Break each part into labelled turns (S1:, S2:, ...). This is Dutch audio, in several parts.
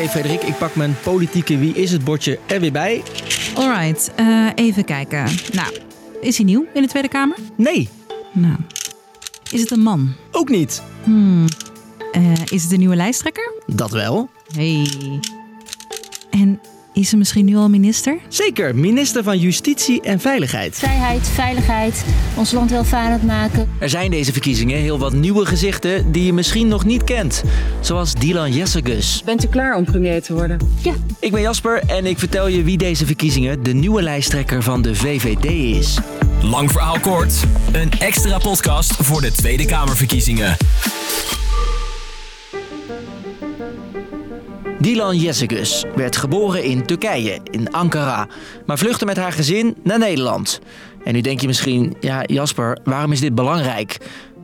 S1: Oké, Frederik, ik pak mijn politieke Wie is het bordje er weer bij.
S2: Alright, eh, even kijken. Nou, is hij nieuw in de Tweede Kamer?
S1: Nee,
S2: Nou, is het een man?
S1: ook niet.
S2: Hmm. Eh, is het een nieuwe lijsttrekker?
S1: Dat wel.
S2: Hey. En is ze misschien nu al minister?
S1: Zeker, minister van Justitie en Veiligheid.
S3: Vrijheid, veiligheid, ons land welvarend maken.
S1: Er zijn deze verkiezingen heel wat nieuwe gezichten die je misschien nog niet kent. Zoals Dylan Jessicus.
S4: Bent u klaar om premier te worden?
S3: Ja,
S1: Ik ben Jasper en ik vertel je wie deze verkiezingen de nieuwe lijsttrekker van de VVD is.
S5: Lang verhaal kort. Een extra podcast voor de Tweede Kamerverkiezingen.
S1: Dylan Jessicus werd geboren in Turkije, in Ankara, maar vluchtte met haar gezin naar Nederland. En nu denk je misschien, ja Jasper, waarom is dit belangrijk?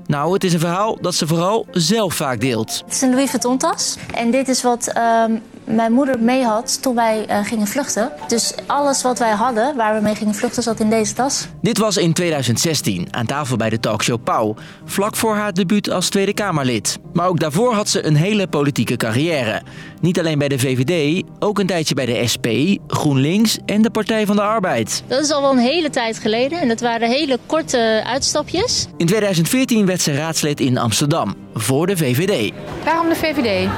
S1: Nou, het is een verhaal dat ze vooral zelf vaak deelt.
S3: het is een Louis Vuitton tas. En dit is wat ehm, mijn moeder mee had toen wij eh, gingen vluchten. Dus alles wat wij hadden, waar we mee gingen vluchten, zat in deze tas.
S1: Dit was in 2016 aan tafel bij de talkshow Pauw, vlak voor haar debuut als Tweede Kamerlid. Maar ook daarvoor had ze een hele politieke carrière. Niet alleen bij de VVD, ook een tijdje bij de SP, GroenLinks en de Partij van de Arbeid.
S3: Dat is al wel een hele tijd geleden en dat waren hele korte uitstapjes.
S1: In 2014 werd ze raadslid in Amsterdam, voor de VVD.
S6: Waarom de VVD?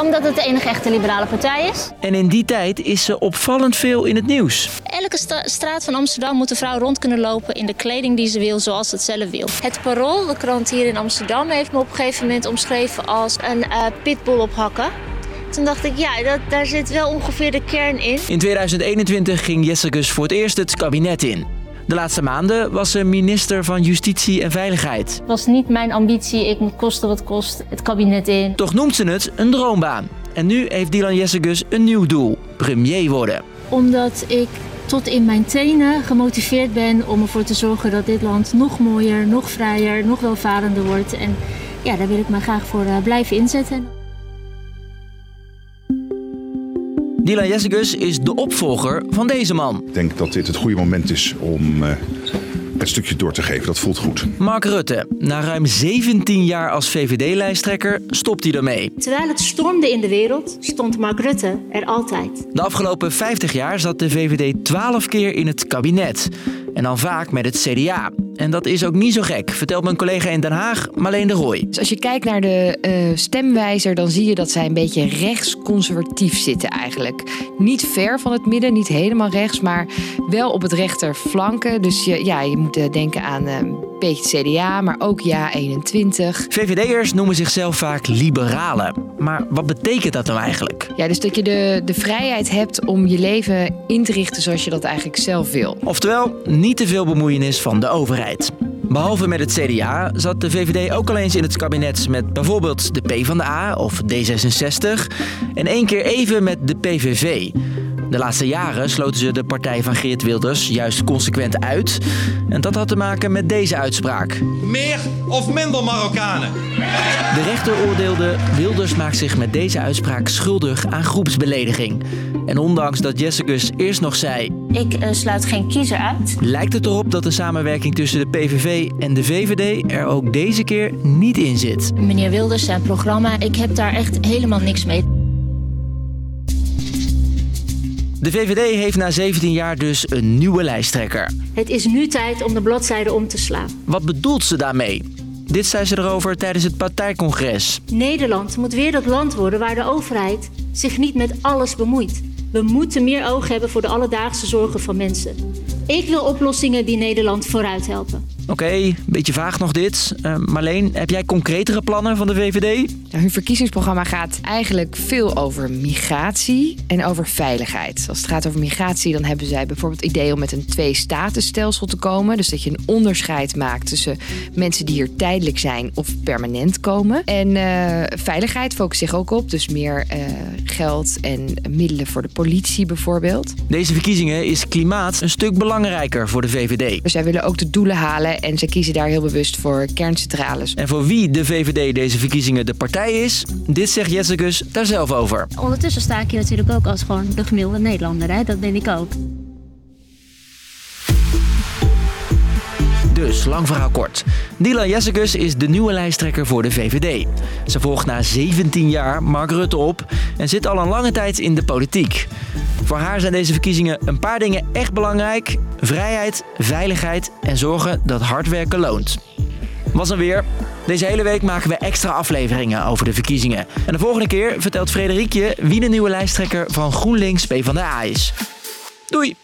S3: Omdat het de enige echte liberale partij is.
S1: En in die tijd is ze opvallend veel in het nieuws.
S3: Elke sta- straat van Amsterdam moet een vrouw rond kunnen lopen in de kleding die ze wil, zoals ze het zelf wil. Het Parool, de krant hier in Amsterdam, heeft me op een gegeven moment omschreven als een eh, pitbull op hakken. Toen dacht ik, ja, dat, daar zit wel ongeveer de kern in.
S1: In 2021 ging Jessicus voor het eerst het kabinet in. De laatste maanden was ze minister van Justitie en Veiligheid.
S3: Het was niet mijn ambitie, ik moet kosten wat kost het kabinet in.
S1: Toch noemt ze het een droombaan. En nu heeft Dylan Jessicus een nieuw doel: premier worden.
S3: Omdat ik tot in mijn tenen gemotiveerd ben om ervoor te zorgen dat dit land nog mooier, nog vrijer, nog welvarender wordt. En ja, daar wil ik me graag voor eh, blijven inzetten.
S1: Dylan Jessicus is de opvolger van deze man.
S7: Ik denk dat dit het goede moment is om eh, het stukje door te geven. Dat voelt goed.
S1: Mark Rutte, na ruim 17 jaar als VVD-lijsttrekker, stopt hij ermee.
S3: Terwijl het stormde in de wereld, stond Mark Rutte er altijd.
S1: De afgelopen 50 jaar zat de VVD 12 keer in het kabinet. En dan vaak met het CDA. En dat is ook niet zo gek, vertelt mijn collega in Den Haag, Marleen de Rooij.
S6: Dus als je kijkt naar de eh, stemwijzer, dan zie je dat zij een beetje rechtsconservatief zitten eigenlijk. Niet ver van het midden, niet helemaal rechts, maar wel op het rechterflanken. Dus je, ja, je moet eh, denken aan eh, een beetje CDA, maar ook Ja 21.
S1: VVD'ers noemen zichzelf vaak liberalen. Maar wat betekent dat nou eigenlijk?
S6: Ja, dus dat je de, de vrijheid hebt om je leven in te richten zoals je dat eigenlijk zelf wil.
S1: Oftewel, niet te veel bemoeienis van de overheid. Behalve met het CDA zat de VVD ook al eens in het kabinet met bijvoorbeeld de PvdA of D66 en één keer even met de PVV. De laatste jaren sloten ze de partij van Geert Wilders juist consequent uit. En dat had te maken met deze uitspraak.
S8: Meer of minder Marokkanen?
S1: De rechter oordeelde Wilders maakt zich met deze uitspraak schuldig aan groepsbelediging. En ondanks dat Jessicus eerst nog zei
S3: Ik eh, sluit geen kiezer uit.
S1: lijkt het erop dat de samenwerking tussen de PVV en de VVD er ook deze keer niet in zit.
S3: Meneer Wilders, zijn programma, ik heb daar echt helemaal niks mee.
S1: De VVD heeft na 17 jaar dus een nieuwe lijsttrekker.
S3: Het is nu tijd om de bladzijde om te slaan.
S1: Wat bedoelt ze daarmee? Dit zei ze erover tijdens het partijcongres.
S3: Nederland moet weer dat land worden waar de overheid zich niet met alles bemoeit. We moeten meer oog hebben voor de alledaagse zorgen van mensen. Ik wil oplossingen die Nederland vooruit helpen.
S1: Oké, beetje vaag nog dit. Eh, Marleen, heb jij concretere plannen van de VVD?
S6: Nou, hun verkiezingsprogramma gaat eigenlijk veel over migratie en over veiligheid. Als het gaat over migratie, dan hebben zij bijvoorbeeld het idee om met een twee-statusstelsel te komen. Dus dat je een onderscheid maakt tussen mensen die hier tijdelijk zijn of permanent komen. En eh, veiligheid focust zich ook op, dus meer eh, geld en middelen voor de politie bijvoorbeeld.
S1: Deze verkiezingen is klimaat een stuk belangrijker voor de VVD.
S6: Dus zij willen ook de doelen halen en zij kiezen daar heel bewust voor kerncentrales.
S1: En voor wie de VVD deze verkiezingen de partij is, dit zegt Jessicus daar zelf over.
S3: Ondertussen sta ik hier natuurlijk ook als gewoon de gemiddelde Nederlander. Hè? Dat ben ik ook.
S1: Dus, lang verhaal kort. Dylan Jessicus is de nieuwe lijsttrekker voor de VVD. Ze volgt na 17 jaar Mark Rutte op en zit al een lange tijd in de politiek. Voor haar zijn deze verkiezingen een paar dingen echt belangrijk: vrijheid, veiligheid en zorgen dat hard werken loont. Was dan weer. Deze hele week maken we extra afleveringen over de verkiezingen. En de volgende keer vertelt Frederikje wie de nieuwe lijsttrekker van GroenLinks PvdA is. Doei!